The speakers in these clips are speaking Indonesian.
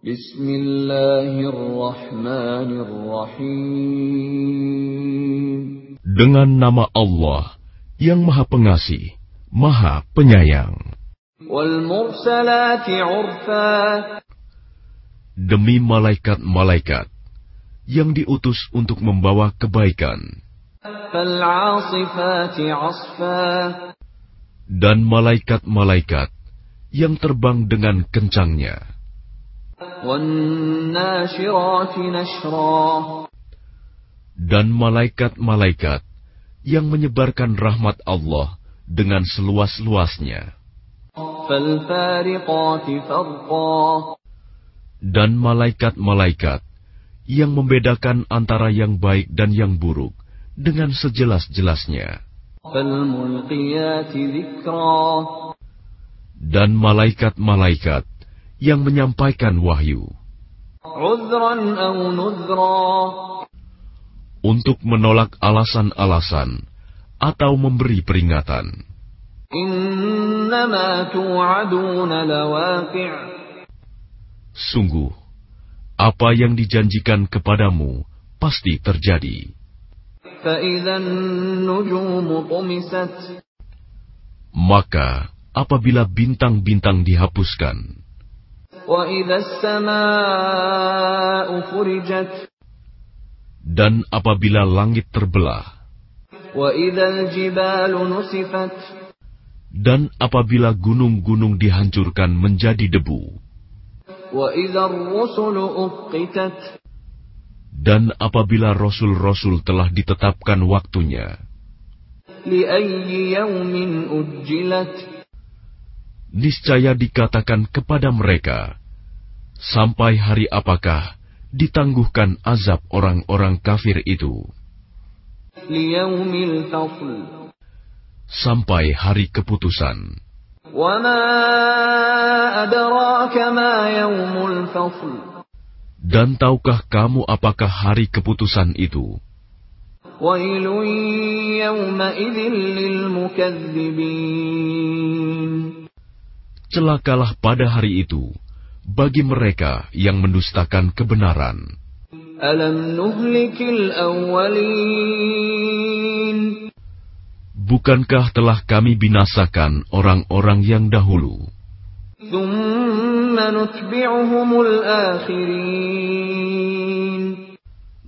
Bismillahirrahmanirrahim. Dengan nama Allah yang Maha Pengasih, Maha Penyayang. Demi malaikat-malaikat yang diutus untuk membawa kebaikan. Dan malaikat-malaikat yang terbang dengan kencangnya. Dan malaikat-malaikat yang menyebarkan rahmat Allah dengan seluas-luasnya. Dan malaikat-malaikat yang membedakan antara yang baik dan yang buruk dengan sejelas-jelasnya. Dan malaikat-malaikat yang menyampaikan wahyu untuk menolak alasan-alasan atau memberi peringatan. Sungguh, apa yang dijanjikan kepadamu pasti terjadi. Maka, apabila bintang-bintang dihapuskan, dan apabila langit terbelah, dan apabila gunung-gunung dihancurkan menjadi debu, dan apabila rasul-rasul telah ditetapkan waktunya, niscaya dikatakan kepada mereka, sampai hari apakah ditangguhkan azab orang-orang kafir itu? Sampai hari keputusan. Dan tahukah kamu apakah hari keputusan itu? Celakalah pada hari itu bagi mereka yang mendustakan kebenaran. Alam nuhlikil awwalin Bukankah telah kami binasakan orang-orang yang dahulu?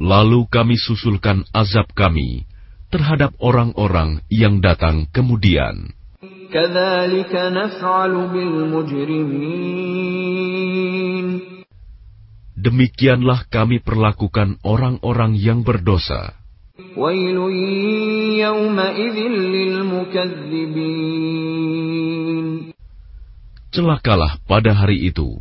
Lalu kami susulkan azab kami terhadap orang-orang yang datang kemudian. Demikianlah kami perlakukan orang-orang yang berdosa. Celakalah pada hari itu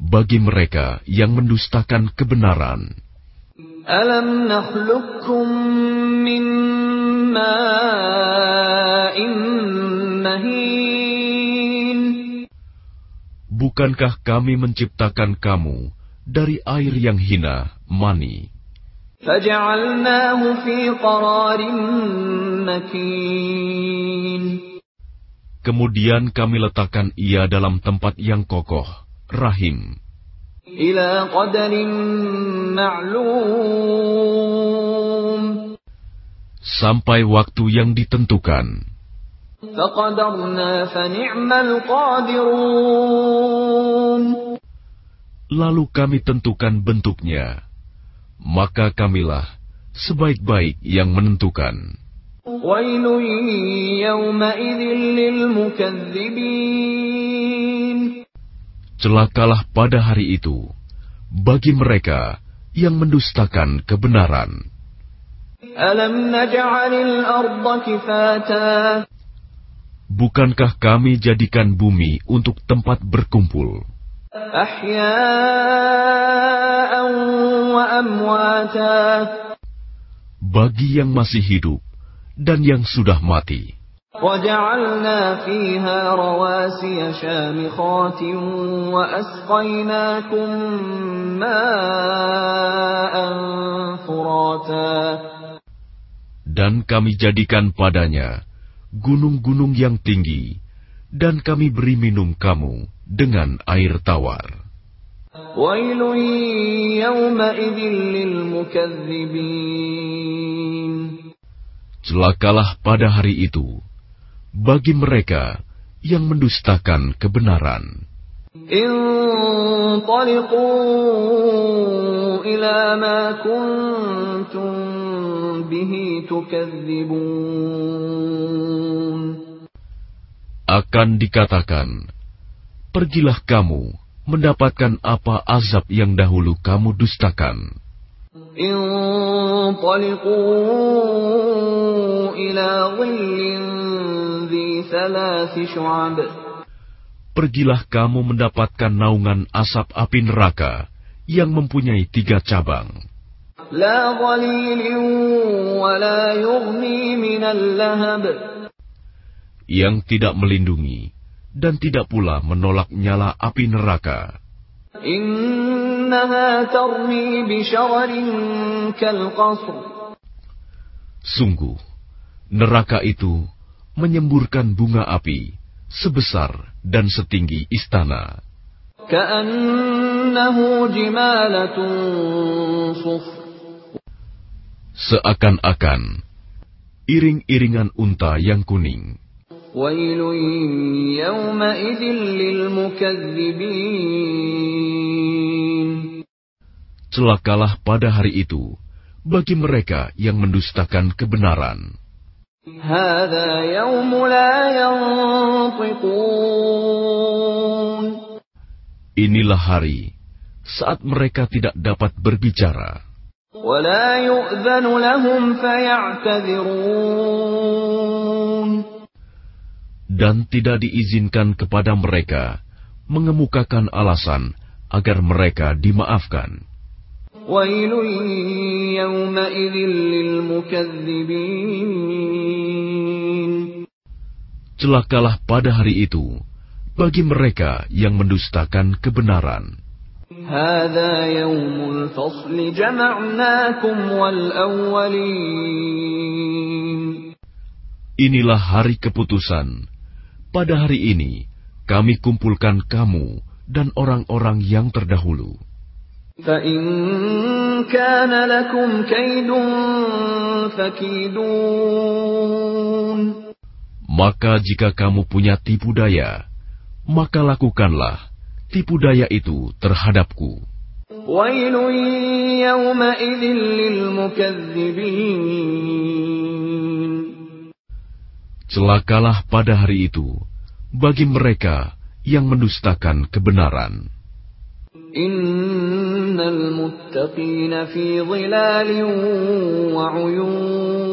bagi mereka yang mendustakan kebenaran. Alam nakhluqukum min Bukankah kami menciptakan kamu dari air yang hina, mani? Kemudian kami letakkan ia dalam tempat yang kokoh, rahim. Sampai waktu yang ditentukan. Lalu kami tentukan bentuknya maka kamilah sebaik-baik yang menentukan. Celakalah pada hari itu bagi mereka yang mendustakan kebenaran. Bukankah kami jadikan bumi untuk tempat berkumpul? Bagi yang masih hidup dan yang sudah mati. Dan kami jadikan padanya gunung-gunung yang tinggi, dan kami beri minum kamu dengan air tawar. Celakalah pada hari itu bagi mereka yang mendustakan kebenaran. Akan dikatakan, pergilah kamu mendapatkan apa azab yang dahulu kamu dustakan. Pergilah kamu mendapatkan naungan asap api neraka yang mempunyai tiga cabang. Yang tidak melindungi, dan tidak pula menolak nyala api neraka. Sungguh, neraka itu menyemburkan bunga api sebesar dan setinggi istana. Seakan-akan iring-iringan unta yang kuning. ويل يومئذ للمكذبين Celakalah pada hari itu bagi mereka yang mendustakan kebenaran. هذا يوم لا ينطقون Inilah hari saat mereka tidak dapat berbicara. ولا يؤذن لهم فيعتذرون dan tidak diizinkan kepada mereka mengemukakan alasan agar mereka dimaafkan. Celakalah pada hari itu bagi mereka yang mendustakan kebenaran. Inilah hari keputusan Pada hari ini kami kumpulkan kamu dan orang-orang yang terdahulu. فإن كان لكم كيد فكيدون Maka jika kamu punya tipu daya, maka lakukanlah tipu daya itu terhadapku. ويل يومئذ للمكذبين Celakalah pada hari itu bagi mereka yang mendustakan kebenaran. إن المتقين في ظلال وعيون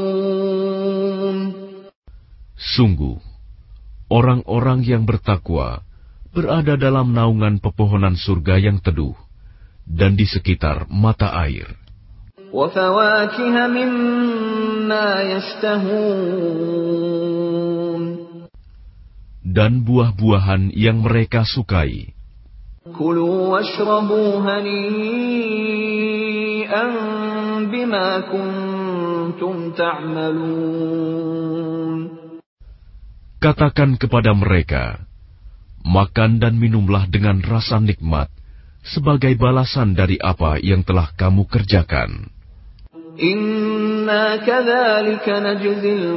Sungguh, orang-orang yang bertakwa berada dalam naungan pepohonan surga yang teduh dan di sekitar mata air, وفواكه مما يشتهون dan buah-buahan yang mereka sukai. Katakan kepada mereka, makan dan minumlah dengan rasa nikmat sebagai balasan dari apa yang telah kamu kerjakan. Inna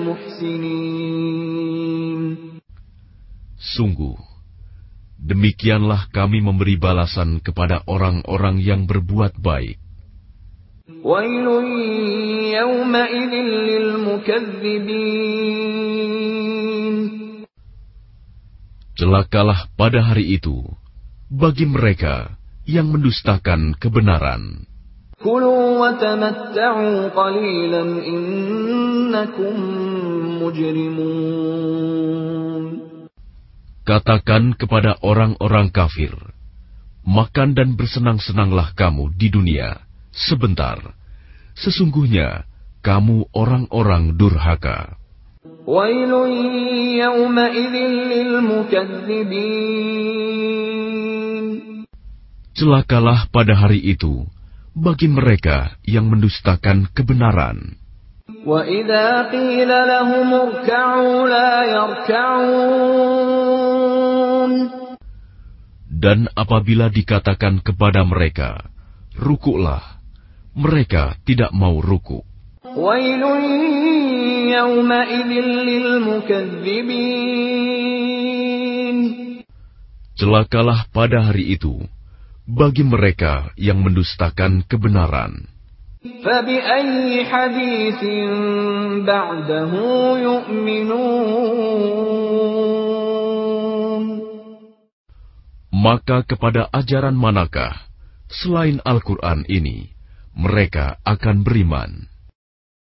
muhsinin. Sungguh, demikianlah kami memberi balasan kepada orang-orang yang berbuat baik. Celakalah pada hari itu bagi mereka yang mendustakan kebenaran. Katakan kepada orang-orang kafir, makan dan bersenang-senanglah kamu di dunia sebentar. Sesungguhnya kamu orang-orang durhaka. ويل يومئذ للمكذبين Celakalah pada hari itu bagi mereka yang mendustakan kebenaran. وإذا قيل لهم اركعوا لا يركعون Dan apabila dikatakan kepada mereka, "Rukuklah," mereka tidak mau rukuk. ويل يومئذ للمكذبين Celakalah pada hari itu bagi mereka yang mendustakan kebenaran. فبأي حديث بعده يؤمنون Maka kepada ajaran manakah selain Al-Quran ini mereka akan beriman?